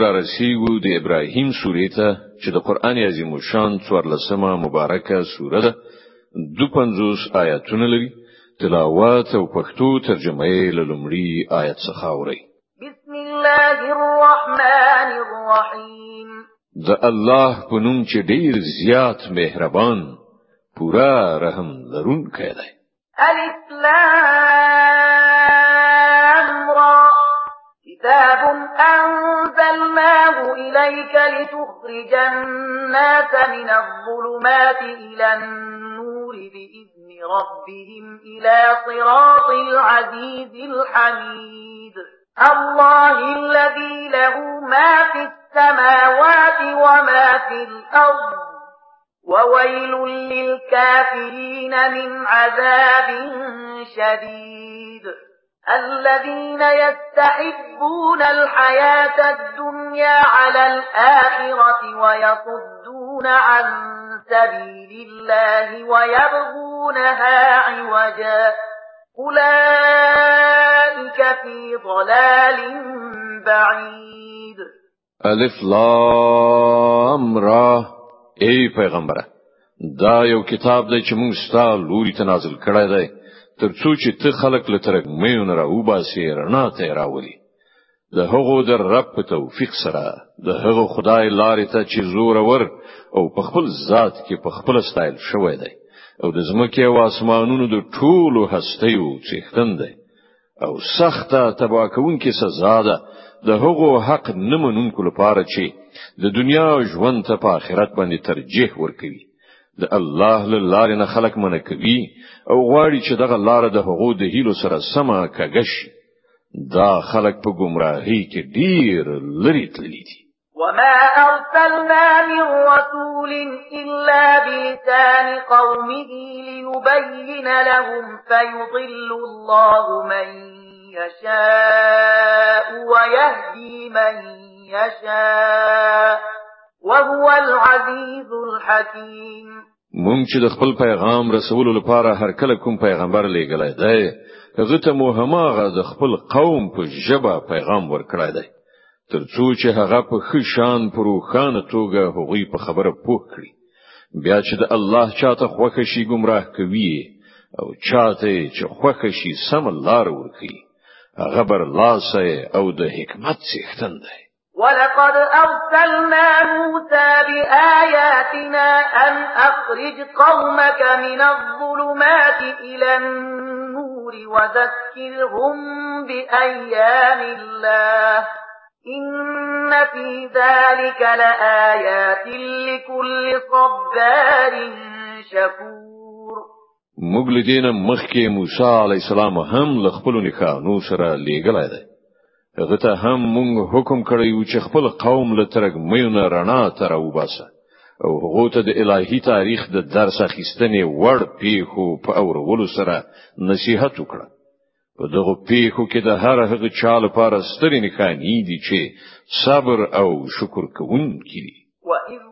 را رسیدو د ابراهیم سورې ته چې د قران عظیم شان څوارلسمه مبارکه سوره ده. دو پنځوس آیاتونه لري. تلاوت او پښتو ترجمه یې لومړی آیت څخه اوري بسم الله الرحمن الرحیم. د الله په نوم چې ډیر زیات مهربان پورا رحم لرونکی دی. الف لام را. كتاب أنزلناه إليك لتخرج الناس من الظلمات إلى النور بإذن ربهم إلى صراط العزيز الحميد. الله الذي له ما في السماوات وما في الأرض. وويل للكافرين من عذاب شديد. الذين يستحبون الحياة الدنيا على الآخرة ويصدون عن سبيل الله ويبغونها عوجا. أولئك في ضلال بعيد. ألف لام را. ای پیغمبره دا یو کتاب دی چې موږ ستاسو لوري ته نازل کړی دی. ترڅو چې ته خلق لترک مېون را وباسي رڼا ته راولي. د هغو در رب په توفیق سره د هغو خدای لارې ته چې زور ور او په خپل ذات کې په خپل استایل شوی دی. او د زمکه او اسمانونو د ټولو هستیو څښتن دی. او سخته تبا کوونکې سزا ده د هغو حق نمنونکو لپاره چې د دنیا ژوند ته په آخرت باندې ترجیح ورکوي د الله له لارې نه خلق منه کوي أو غواړي چې دغه لار د هغو د هیلو سره سمه کګش دا خلق په گمراهۍ کې ډیر لري تللی دي. وما أرسلنا من رسول إلا بلسان قومه ليبين لهم فيضل الله من يشاء ويهدي من يشاء وهو العزيز الحكيم مونږ چې د خپل پیغام رسول لپاره هر کله کوم پیغمبر لېګلای دی هغه ته مو هماغه د خپل قوم په ژبه پیغام ورکړای دی. ترڅو چې هغه په خشان پروخانه توګه هغوی په خبره پوه کړي. بیا چې د الله چاته خوښ شي گمراه کوي. او چاته چې خوښ شي سم لار ورکړي هغه بر لاسه او د حکمت څښتن دی ولقد أرسلنا موسى بآياتنا أن أخرج قومك من الظلمات إلى النور وذكرهم بأيام الله إن في ذلك لآيات لكل صبار شكور. مغلدين مخکې موسی علی السلام هم لخپل نخانو سره لیږلای هغه ته هم مونږ حکم کړی چې خپل قوم له ترګ مېونه رڼا تر وباسه او هغه ته د الهي تاریخ د درس اخیستنې وړ پیخو په اورولو سره نصيحت وکړه. په دغه پیښو کې د هر هغه چا لپاره سترې نښانې دي چې صبر او شکر کوونکي دي. وَإِذْ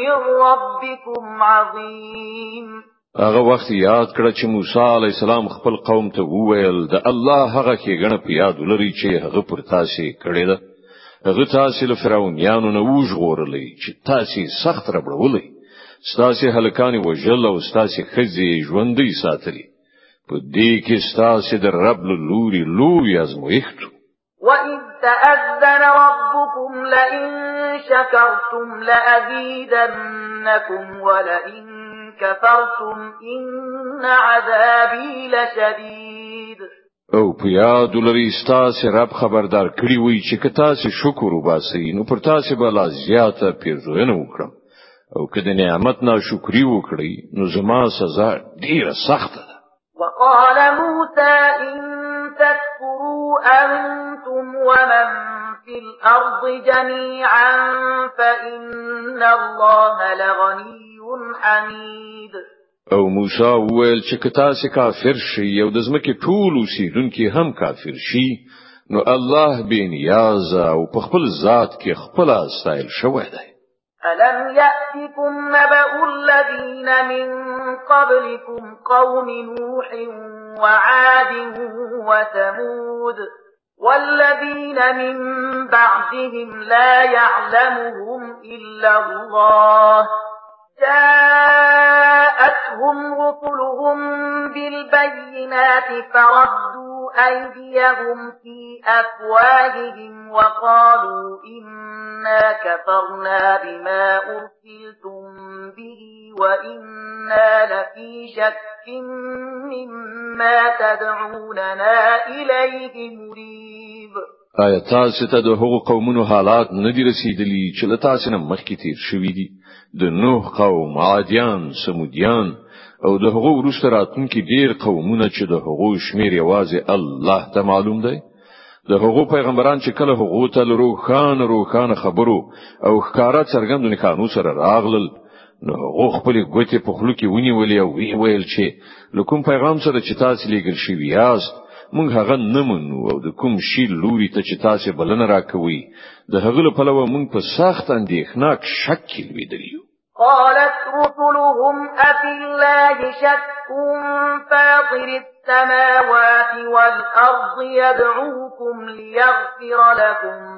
من ربكم عظيم. هغه وخت یاد کړه چې موسی علی السلام خپل قوم ته وویل د الله هغه کې غنه په یاد لري چې هغه پر تاسو کړی ده. هغه تاسو له فرعونانو نه وژغورلې چې تاسو سخت ربړولې. ستاسو هلکان وژل او ستاسو خزي ژوندۍ ساتلي په دې کې ستاسو د رب لوري لوی ازمويښت وَإِذْ تَأَذَّنَ رَبُّكُمْ لَئِن شَكَرْتُمْ لَأَزِيدَنَّكُمْ وَلَئِن كَفَرْتُمْ إِنَّ عَذَابِي لَشَدِيدٌ. او په یاد لرئ ستاسو رب خبردار کړی وي چې که تاسو شکر وباسئ نو پر تاسو به لا زیاته پیرزوینه وکړم او که د نعمت ناشکري وکړئ نو زما سزا ډیره سخته ده. وقال موسى إن تكفروا أنتم ومن في الأرض جميعا فإن الله لغني حميد. او موسی وویل چې که تاسې کافر شئ او د ځمکې ټول اوسیدونکو هم کافر شي نو الله بې نیازه او په خپل ذات کې خپله ستایل شوی دی. ألم يأتكم نبأ الذين من قبلكم قوم نوح وعاد وثمود والذين من بعدهم لا يعلمهم إلا الله. جاءتهم رسلهم بالبينات فردوا أيديهم في أفواههم وقالوا إنا كفرنا بما أرسلتم به وإنا لفي شك مما تدعوننا إليه مريب. آیا تاسو ته د هغو قومونو حالات نه دي رسیدلی چې له تاسو نه مخکې تیر شوي دي؟ د نوح قوم عادیان سمودیان او د هغو وروسته راتونکي ډیر قومونه چې د هغو شمیر یوازې الله ته معلوم دی؟ د هغو پیغمبران چې کله هغو ته روښانه روښانه خبرو او ښکاره څرګندو نښانو سره راغلل نو هغه خپل ګوتې په خولو کې ونیولې او وی ویل چې له کوم پیغام سره چې تاسو لېږل شوي یاست مونږ هغه نه منو او د کوم شی لوري ته چې تاسو بلنه راکوي د هغه په لور مونږ په سخت اندېښناک شک کې ویدلیو قالت رسلهم أفي الله شك فاطر السماوات والأرض يدعوكم ليغفر لكم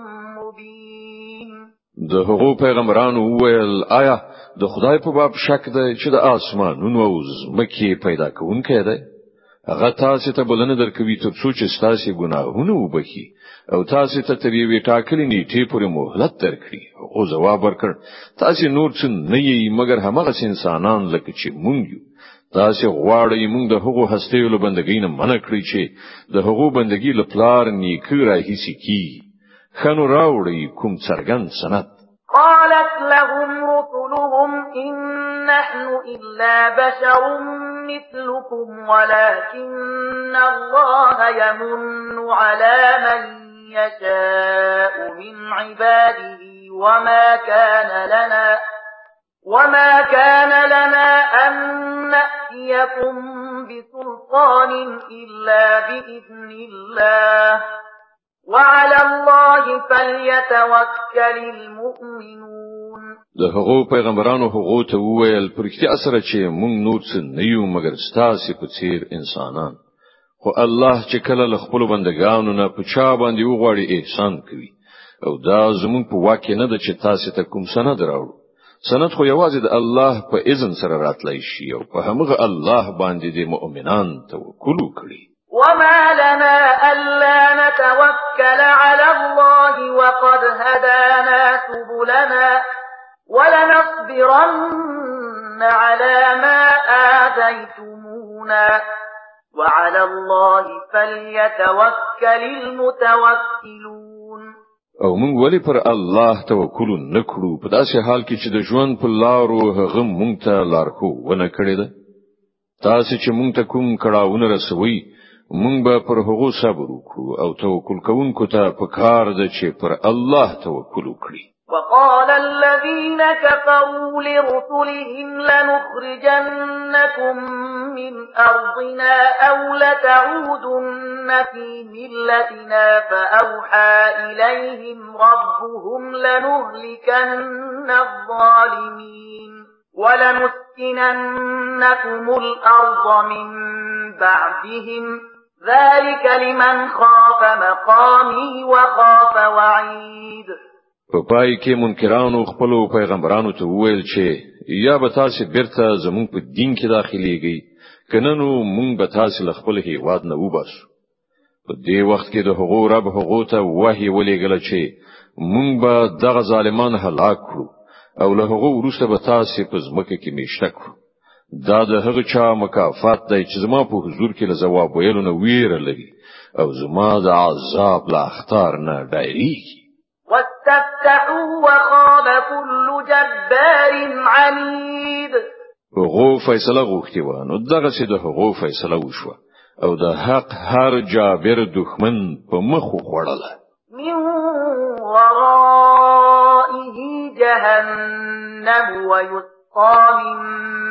د هغو پیغمبرانو وویل آیا د خدای په باب شک ده چې د اسمانونو او ځمکې پیدا کوونکی دی؟ هغه تاسو ته بلنه درکوي تر څو چې تاسو ګناهونه وبخي او تاسو ته تر یوې ټاکلې نیټې پورې مهلت درکړي. او جواب ورکړ تاسو نور څه نه یې مګر همغه انسانان لکه چې مونږ یو. تاسو غواړئ مونږ د هغو هستیو له بندګۍ نه منع کړی چې د هغو بندګۍ له پلار نیکه راهیسي کی خنو راوړي کوم څرګند سند. قالت لهم رسلهم إن نحن إلا بشر مثلكم ولكن الله يمن على من يشاء من عباده وما كان لنا وما كان لنا أن نأتيكم بسلطان إلا بإذن الله. وعلى الله فليتوكل المؤمنون. د هغو پیغمبرانو هغو ته وویل پر کې اثر چې مونږ نور څه نه یو مګر ستاسو په څیر انسانان. خو الله چې کله له خپل بندگانو نه په چا باندې وغواړي احسان کوي. او دا زمونږ په واکه نه ده چې تاسو ته کوم سند راوړو. سند خو یوازې د الله په اذن سره راتلای شي او په همغه الله باندې د مؤمنان توکل وکړي وما لنا ألا نتوكل على الله وقد هدانا سبلنا ولنصبرن على ما آذيتمونا وعلى الله فليتوكل المتوكلون او موږ ولې پر الله توکل نکړو؟ په داسې حال کې چې د ژوند په لارو هغه موږ ته لارښوونه کړی ده. تاسو چې موږ ته کوم کړاوونه رسوي موږ به پر هغه صبر وکړو او توکل کوونکو ته په کار ده چې پر الله توکل وکړي. وقال الذين كفروا لرسلهم لنخرجنكم من أرضنا أو لتعودن في ملتنا فأوحى إليهم ربهم لنهلكن الظالمين ولنسكننكم الأرض من بعدهم ذلك لمن خاف مقامي وخاف وعيد. په پای کې منکرانو خپل پیغمبرانو ته وویل چې یا به تاسو بیرته زموږ په دین کې داخليږئ که نه نو مونږ به تاسو خپل هیواد نه وباسو. په دې وخت کې د هغو رب هغو ته وحي ولېږله چې مونږ به دغه ظالمان هلاک کړو او له هغه وروسته به تاسو په ځمکه کې میشته کړو دا د هغه چا مکافات دی چې زما په حضور کې له جواب ویلو نه ویره لري او زما د عذاب لا اختار نه ډایریږي واستفتحوا وخاب كل جبار عنيد. هغه فیصله غوښتي و نو دغه چې د هغه فیصله وشوه. او د حق هر جابر دښمن په مخ خوړله. من ورائه جهنم ويسقى من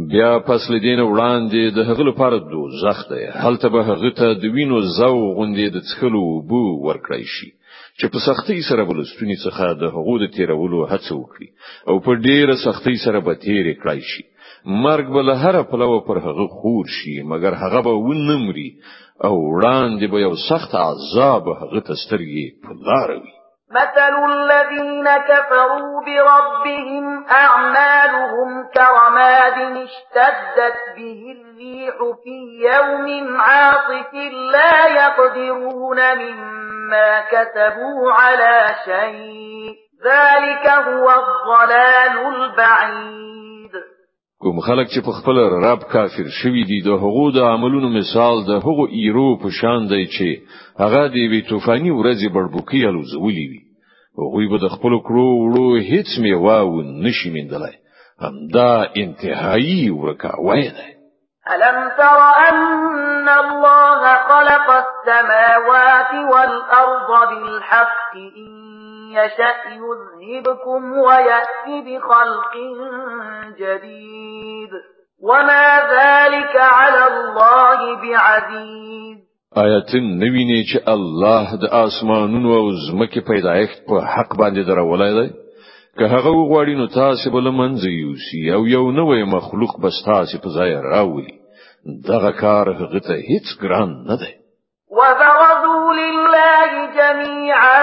بیا پس لدین وړاندې د هغه لپاره دوزخ دی. هلته به هغه ته د وینو زو غوندې د څخلو اوبه ورکړی شي چې په سختۍ سره به له ستوني څخه د هغو د تیرولو هڅه وکړي او په ډیره سختۍ سره به تیر کړی شي. مرګ به له هر پلوه پر هغه خور شي مګر هغه به ونمري او وړاندې به یو سخت عذاب هغه ته سترګې په لار وي مثل الذين كفروا بربهم أعمالهم كرماد اشتدت به الريح في يوم عاصف لا يقدرون مما كتبوا على شيء. ذلك هو الضلال البعيد. کوم خلک چې په خپل رب کافر شوي دي د هغو د عملونو مثال د هغو ایرو په شان دی چې هغه دی وی طوفاني ورځې بړبوکی الوزولې وي. هغوی به د خپل کړو وړو هیڅ میوه و نشي میندلای همدا انتهایی ورکاوی دی. ألم تر أن الله خلق السماوات والأرض بالحق إن يشأ يذهبكم ويأتي بخلق جديد. وما ذلك على الله بعزيز. آیاتن نویني چې الله د آسمانونو أو زمکه پیدایښت په حق باندې درولای دی؟ که هغه وغواړي نو تاسو بل منځ یوسي أو یو نوې مخلوق بس تاسو په ځای راوړي دغه کار هغه ته هیڅ ګران نه دی. وبرزوا لله جميعا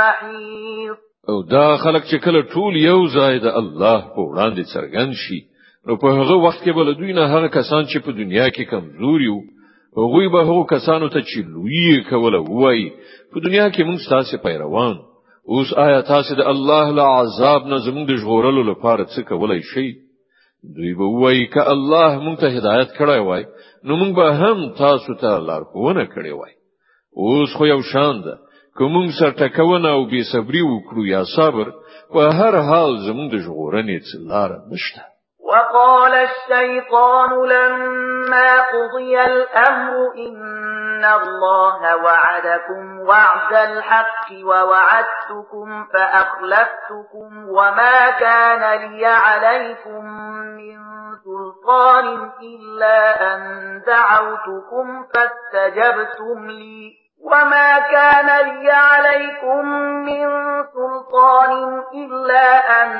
محيط او دا خلک چې کله ټول یو ځای د الله په وړاندې څرګند شي نو په هغه وخت کې بل دوی نه هغه کسان چې په دنیا کې کمزوري وو هغه به هغه کسانو ته چې لوی کوله وای په دنیا کې موږ تاسو پیروان اوس آیا تاسو د الله له عذاب نه زموږ د ژغورلو لپاره څه کولای شئ؟ دوی به وایي که الله مونږ ته هدایت کړی وای نو مونږ به هم تاسو ته لارښوونه کړې وای. اوس خو یو شان ده که موږ سر ټکونه او بې صبري وکړو یا صبر په هر حال زموږ د ژغورنې لار نشته. وقال الشيطان لما قضي الأمر إن الله وعدكم وعد الحق ووعدتكم فأخلفتكم وما كان لي عليكم من سلطان إلا أن دعوتكم فاستجبتم لي. وما كان لي عليكم من سلطان إلا أن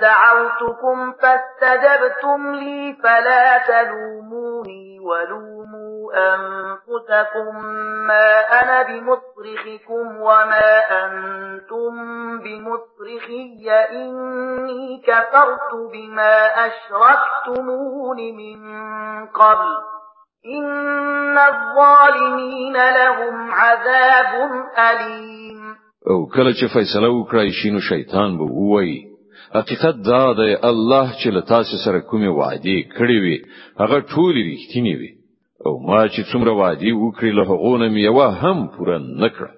دعوتكم فاستجبتم لي فلا تلوموني ولوموا أنفسكم ما أنا بمصرخكم وما أنتم بمصرخي إني كفرت بما أشركتمون من قبل إن الظالمين لهم عذاب أليم. او کله چې فیصله وکړای شي نو شیطان به وایي حقیقت دا دی الله چې له تاسو سره کومه وعده کړې وي هغه ټول رښتینی وي او ما چې څومره وعدې وکړې له هغو نه مې یو هم پوره نکړه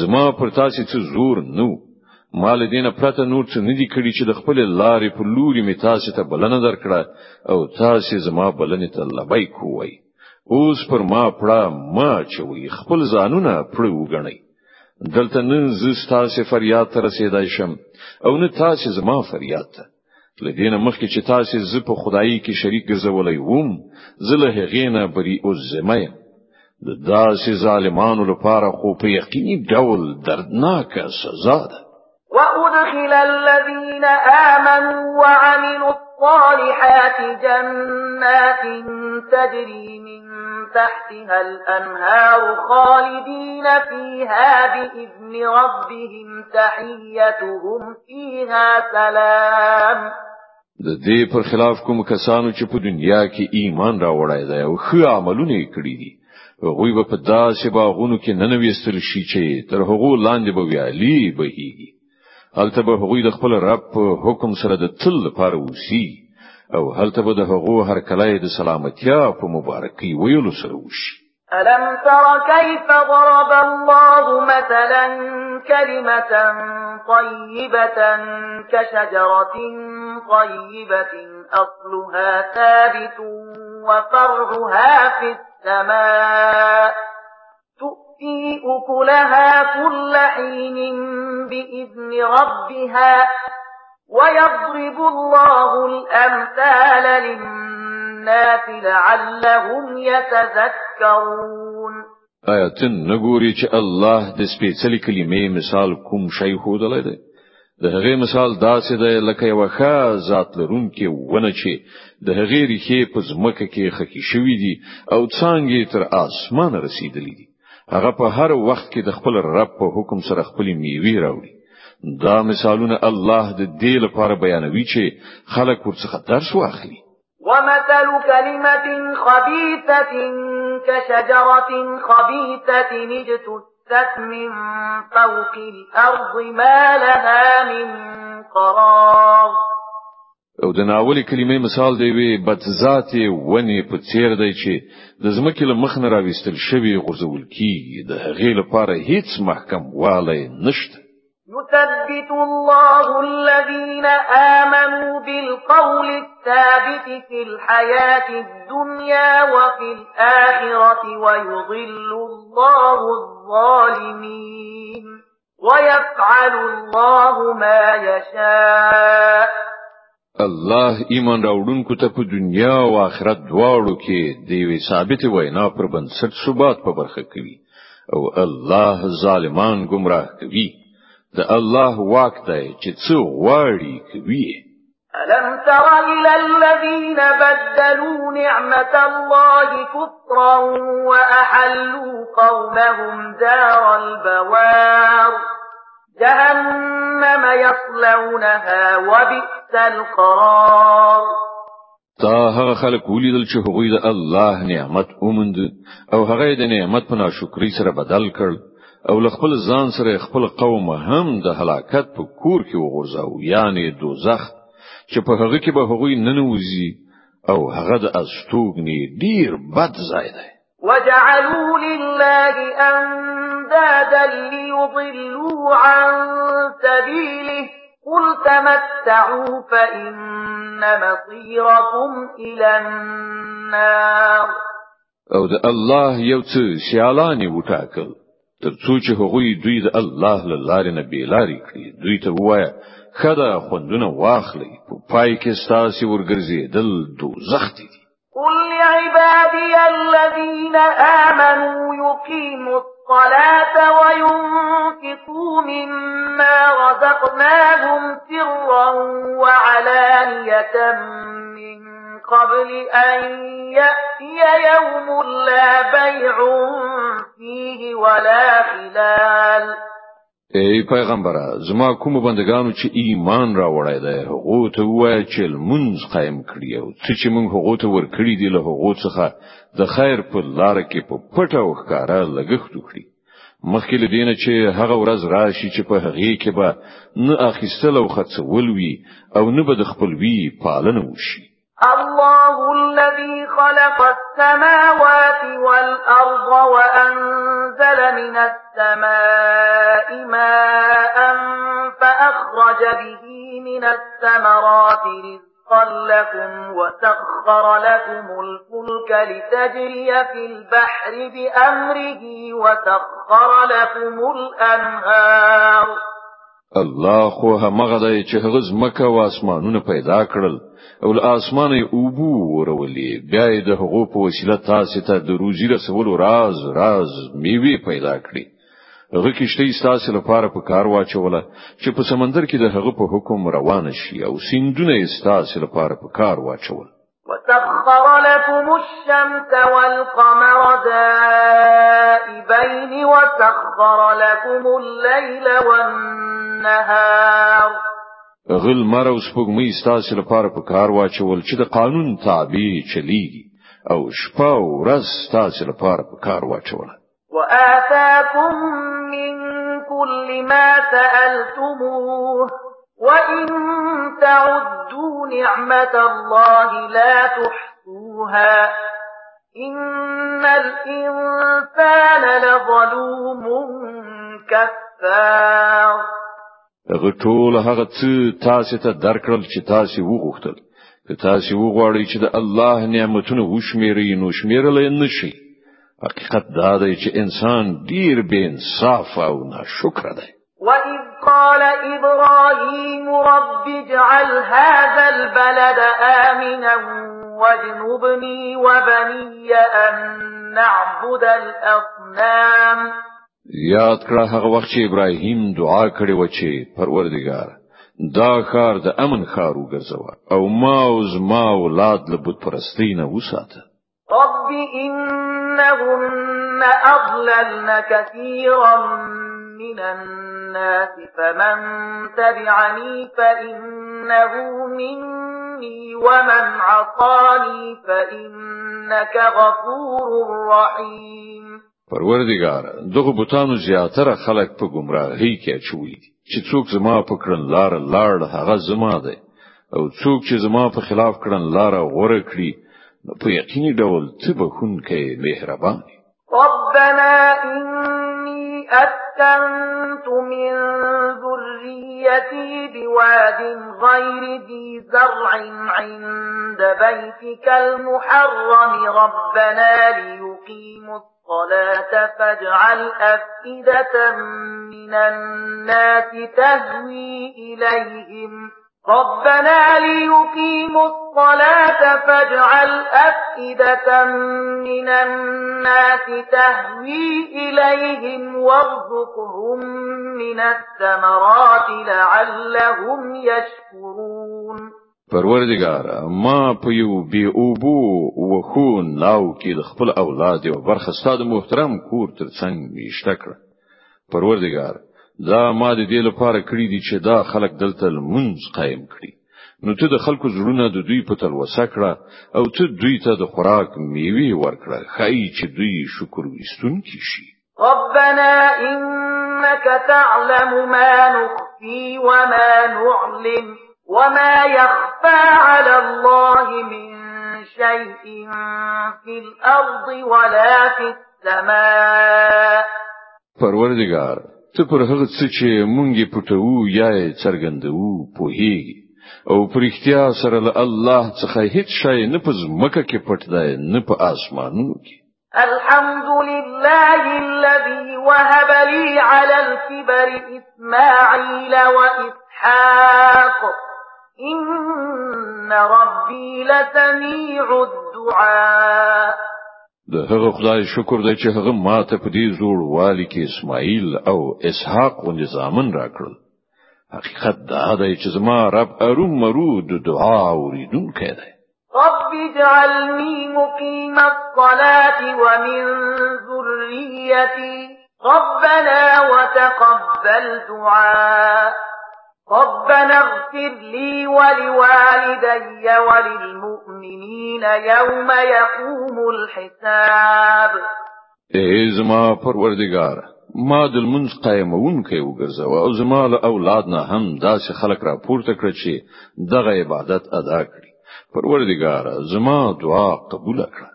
زما پر تاسو څه زور نه و ما له دې نه پرته نور څه ندي کړی چې د خپل لارې په لوري می تاسو ته بلنه درکړه او تاسو زما بلنه ته لبیک ووایه اوس پر ما پړه مه اچوئ خپل ځانونه پړه وګڼي دلته نه زه ستا فریاد ته رسیدای شم او نه تاسو زما فریاد ته. لدینه مخکې چې تاسو ز په خدایي کې شریک ګرځولای ووم زله هغینه بری او زمای د داسې ظالمانو لپاره خو په یقیني ډول دردناکه سزا ده وأدخل الذين آمنوا وعملوا الصالحات جنات تجري من تحتها الأنهار خالدين فيها بإذن ربهم تحيتهم فيها سلام. د دې پر خلاف کوم کسانو چې په دنیا کې ایمان راوړای دی أو ښه عملونه کړی دي. هغوی په داسې باغونو کې ننويستل شي چې تر هغو لاندې به ویالي بهيږي هلته به هغوی د خپل رب په حکم سره د تل لپاره وسی أو هلته به د هغو هر کله د سلامتیا په مبارکي ویلو سره وشي؟ ألم تر كيف ضرب الله مثلا كلمة طيبة كشجرة طيبة أصلها ثابت وفرعها في السماء. تؤتي أكلها كل حين بإذن ربها ويضرب الله الأمثال للناس لعلهم يتذكرون آیتن نګوري چې الله د سپېڅلې کلمې مثال کوم شی هودلای دی؟ د هغې مثال داسې دی لکه یو ښه ذات لرونکي ونه چې د هغې ریښې په ځمکه کې خکې شوې دي أو څنګه تر اسمان رسیدلې دي. هغه په هر وخت کې د خپل رب په حکم سره خپل میوه راوړي. دا مثالونه الله د دې لپاره بیانوي چې خلک ورڅخه درس واخلي. ومثل كلمة خبيثة كشجرة خبيثة اجتثت من فوق الأرض ما لها من قرار أو د ناولې کلمې مثال دی وی بد ذاتي ونی په څیر دی چې د زمکې له مخ نه راوستل شوی غرزول کیږي د هغې لپاره هیڅ محکم والی نشته يثبت الله الذين آمنوا بالقول الثابت في الحياة الدنيا وفي الآخرة ويضل الله الظالمين ويفعل الله ما يشاء الله ایمان راوړونکو ته په دنیا او آخرت دواړو کې د یوې ثابت وینا پر بنسټ ثبات په برخه کوي. او الله ظالمان گمراه کوي. د الله واک دی چې څو غواړي کوي. ألم تر إلى الذين بدلوا نعمة الله كفرا وأحلوا قومهم دار البوار جهنم يصلونها وبئس القرار. تا هغه خلک ولیدل چې هغوی د الله نعمت اومند او هغه د نعمت په ناشکری سره بدل کړ او ل خپل ځان سره خپل قوم هم د هلاکت په کور کې وغورځاو یعنی دوزخ چې په هغه کې به هغوی ننوځي او هغه د استوګنی ډیر بد ځای دی. وجعلوا لله أندادا ليضلوا عن سبيله قل تمتعوا فإن مصيركم إلى النار. أو د الله یو څه سیالانی وټاکل. تر څو چې هغوی دوی د الله له لارې نه بیلاری کړي دوی ته وایي خدا خوندونه واخلي په پای کې ستاسو ورګرځي دل دوزخ دي. قل لعبادي الذين آمنوا يقيموا الصلاة وينفقوا مما رزقناهم سرا وعلانية من قبل أن يأتي يوم لا بيع فيه ولا خلال. ای پیغمبره زما کوم بندگانو چې ایمان را وړای دی هغه ته وای چې مونږ قائم کړی أو چې مونږ هغه ته ور کړی دی له هغه څخه د خیر په لار کې په پټه او ښکارا لګښت وکړي. مخکې له دینه چې هغه ورځ راشي چې په هغه کې به نه اخیستل او خرڅول وي او نه به د خپلوي پالنه وشي. الله الذي خلق السماوات والأرض وأنزل من السماء ماء فأخرج به من الثمرات رزقا رزقا لكم وسخر لكم الفلك لتجري في البحر بأمره وسخر لكم الأنهار. الله خو همغه دی چې ځمکه او اسمانونه پیدا کړل او له آسمانه اوبو ورولې بیا د هغو په وسیله تاسو ته د روزي رسولو راز راز میوه پیدا کړی هغه کښتۍ ستاسو لپاره په کار واچوله چې په سمندر کې د هغه په حکم روان شي او سیندونه ستاسو لپاره په کار واچول. وسخر لكم الشمس والقمر دائبين وسخر لكم الليل والنهار. غل مر او سپوږمۍ ستاسو لپاره په کار واچول چې د قانون تابع چلیږي او شپه او ورځ ستاسو لپاره په کار واچول وآتاكم من كل ما سألتموه وإن تعدوا نعمة الله لا تحصوها إن الإنسان لظلوم كفار. هغه ټول هغه څه تاسو ته درکړل چې تاسو وغوښتل که تاسو وغواړئ چې د الله نعمتونه وشمیرئ نو شمیرل نه شي حقیقت دا دی چې انسان ډیر بے انصاف او ناشکر دی. وَإِذْ قَالَ إِبْرَاهِيمُ رَبِّ اجْعَلْ هَذَا الْبَلَدَ آمِنًا وَاجْنُبْنِي وَبَنِيَّ أَن نَّعْبُدَ الْأَصْنَامَ. یاد کړه هغه وخت چې ابراهیم دعا کړې و چې پروردګار دا خار د امن خار وګرځوه او ما او زما اولاد له بت پرستی نه وساته رب إنهن أضللن كثيرا من الناس فمن تبعني فإنه مني ومن عصاني فإنك غفور رحيم پروردگار دغه بوتانو زیاتره خلک په گمراهۍ کې اچولي چې څوک زما په کړنلار لاړ هغه زما دی او څوک چې زما په خلاف کړنلار غوره کړی نو په یقیني ډول ته بخښونکی مهربان. ربنا إني أسكنت من ذريتي بواد غير ذي زرع عند بيتك المحرم. ربنا ليقيموا الصلاة فاجعل أفئدة من الناس تهوي إليهم. ربنا ليقيموا الصلاة فاجعل أفئدة من الناس تهوي إليهم وارزقهم من الثمرات لعلهم يشكرون. پروردگار ما په یو بې اوبو وخون لاو کې د خپل اولاد یوه برخه ستاسو محترم کور تر څنګ میشته کړ پروردگار دا ما د دې لپاره کړی دي چې دا خلک دلته منځ قائم کړي. نو ته د خلکو زړونه د دوی په تلوسه کړه او ته دوی ته د خوراک میوه ورکړه. خای چې دوی شکر وستونکي شي. ربنا إنك تعلم ما نخفي وما نعلم وما يخفى على الله من شيء في الأرض ولا في السماء. پروردگار ته پر هغه څه چې مونږه پټو یا څرګندو په هیږي او پر اختیا سره له الله څخه هیڅ شی نه په ځمکه کې پټ دی نه په اسمانونو کې الحمد لله الذي وهب لي على الكبر إسماعيل وإسحاق إن ربي لسميع الدعاء د هغه خدای شکر دی چې هغه ماته په دې زوړوالي کې اسماعیل او اسحاق غوندې زامن راکړل. حقیقت دا دی چې زما رب ارومرو د دعا اوریدونکی دی. رب اجعلني مقيم الصلاة ومن ذريتي ربنا وتقبل دعاء ربنا اغفر لي ولوالدي وللمؤمنين يوم يقوم الحساب. ای زما پروردگاره ما د لمانځه قائموونکی وګرځوه او زما له أولاد نه هم داسې خلک را پورته کړ چې دغه عبادت ادا کړي. پروردگاره زما دعا قبول کړه.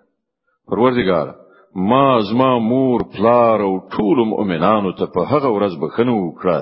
پروردگاره ما زما مور پلار او ټول مؤمنانو ته په هغه ورځ بښنه وکړه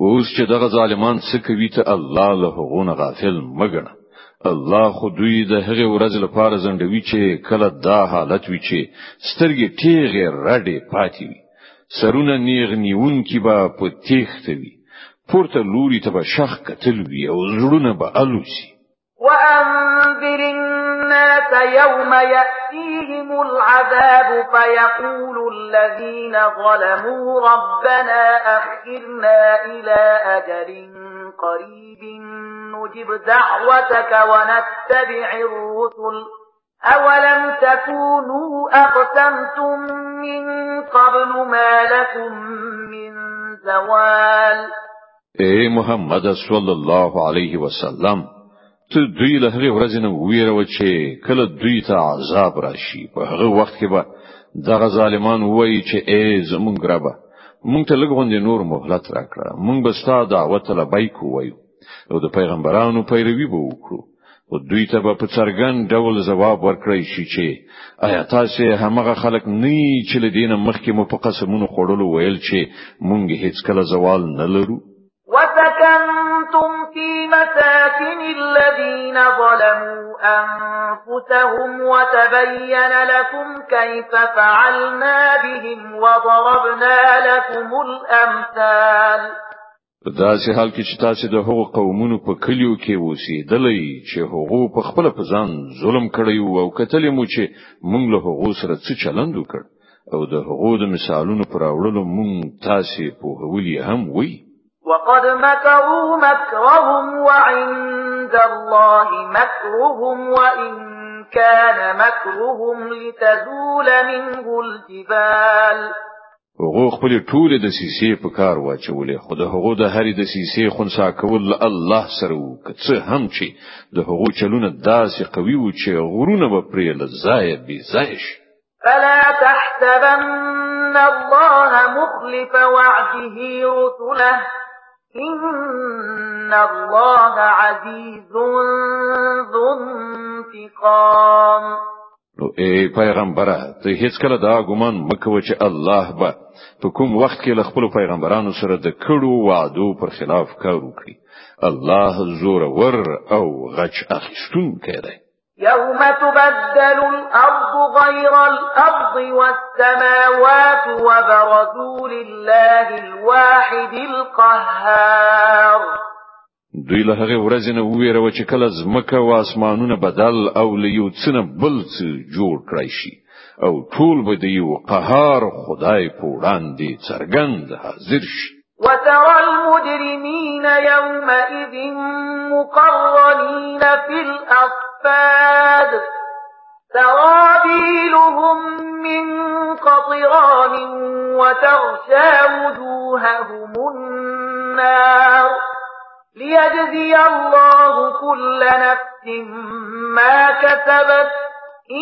اوس چې دغه ظالمان څه کوي ته الله له هغونه غافل مګنه الله خو دوی د هغه ورځ لپاره ځنډوي چې کله دا حالت وي چې سترګې ټیغه رډې پاتې وي. سرونه نیغ نیوونکي به په تېښته وي. پورته لوري ته به شخ کتل وي او زړونه به الوځي وأنذر الناس يوم يأتيهم العذاب فيقول الذين ظلموا ربنا أخرنا إلى أجل قريب نجب دعوتك ونتبع الرسل أولم تكونوا أقسمتم من قبل ما لكم من زوال اے محمد صلى الله عليه وسلم ته دوی له هغه ورځې نه ویره چې کله دوی ته عذاب راشي. په هغه وخت کې به دغه ظالمان وایي چې ای زمونږ ربه مونږ ته لږ غوندې نور مهلت راکړه. مونږ به ستاسو دعوت لبیک وایو او د پیغمبرانو پیروي به وکړو. او دوی ته په څرګند ډول ځواب ورکړی شي چې آیا تاسو همغه خلک نه چې له دې نه مخکې مو په قسمونو خوړلو ویل چې مونږ هیڅ کله زوال نه لرو مساكن الذين ظلموا أنفسهم وتبين لكم كيف فعلنا بهم وضربنا لكم الأمثال. داسې حال کې چې تاسو د هغو قومونو په کلیو کې اوسېدلې چې هغو پر خپل ځان ظلم کړی او کتلې مو چې مونږ له هغو سره څه چلند وکړ. او د هغو د مثالونو پر اورولو مونږ تاسو پوهولي هم وئ. وقد مكروا مكرهم وعند الله مكرهم وإن كان مكرهم لتزول منه الجبال. هغه خپل ټول د سیسې په کار واچولې خو د هغه د هرې د سیسې خونسا کول الله سره وکړه هم چې د هغه چلونه داسې قوي و چې غرونه به پرې لزای بي زایش فلا تحسبن الله مخلف وعده رسله. إن الله عزيز ذو انتقام نو اے پیغمبره ته هیڅ کله دا ګمان مکو چې الله به په کوم وخت کې له خپل پیغمبرانو سره د کړو وعدو پر خلاف کار وکړي. الله زور ور او غچ اخیستونکی دی يوم تبدل الأرض غير الأرض والسماوات وبرزوا لله الواحد القهار. دوی له هغه ورځې نه ویره چې کله ځمکه او اسمانونه بدل او له یو څه نه بل څه جوړ کړی شي. أو ټول به د یو قهار خدای په وړاندې څرګند حاضر شي. وترى المجرمين يومئذ مقرنين في الأصفاد سرابيلهم من قطران وتغشى وجوههم النار. ليجزي الله كل نفس ما كسبت.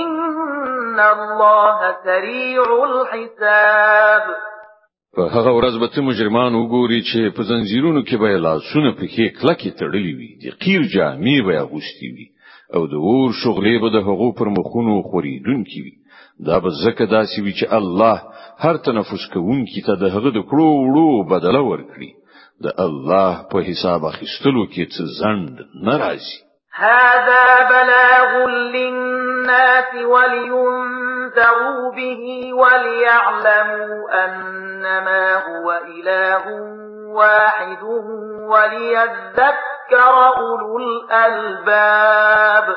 إن الله سريع الحساب. په هغه ورځ به ته مجرمان وګوري چې په زنجیرونو کې به لاسونه په کې کلکې تړلې وي. د قیر جامې به اغوستي وي او د اور شغلې به د هغو پر مخونو خوریدونکې وي. دا به ځکه داسې وي چې الله هر تنفس کوونکي ته د هغه د کړو وړو بدله ورکړي. د الله په حساب اخیستلو کې څه ځنډ ناراضي هذا بلاغ للناس ولينذروا به وليعلموا أنما هو إله واحد وليذكر أولو الألباب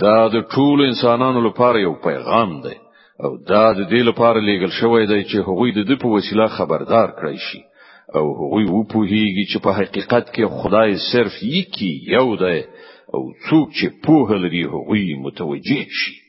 دا د ټول انسانانو لپاره یو پیغام دی. أو دا د دې لپاره لېګل شوی دی چې هغوی د دې په وسیله خبردار کړی شي. أو هغوی وپوهیږي چې په حقیقت کې خدای صرف یکی یو دی. أو څوک چې لري هغوی متوجه شي.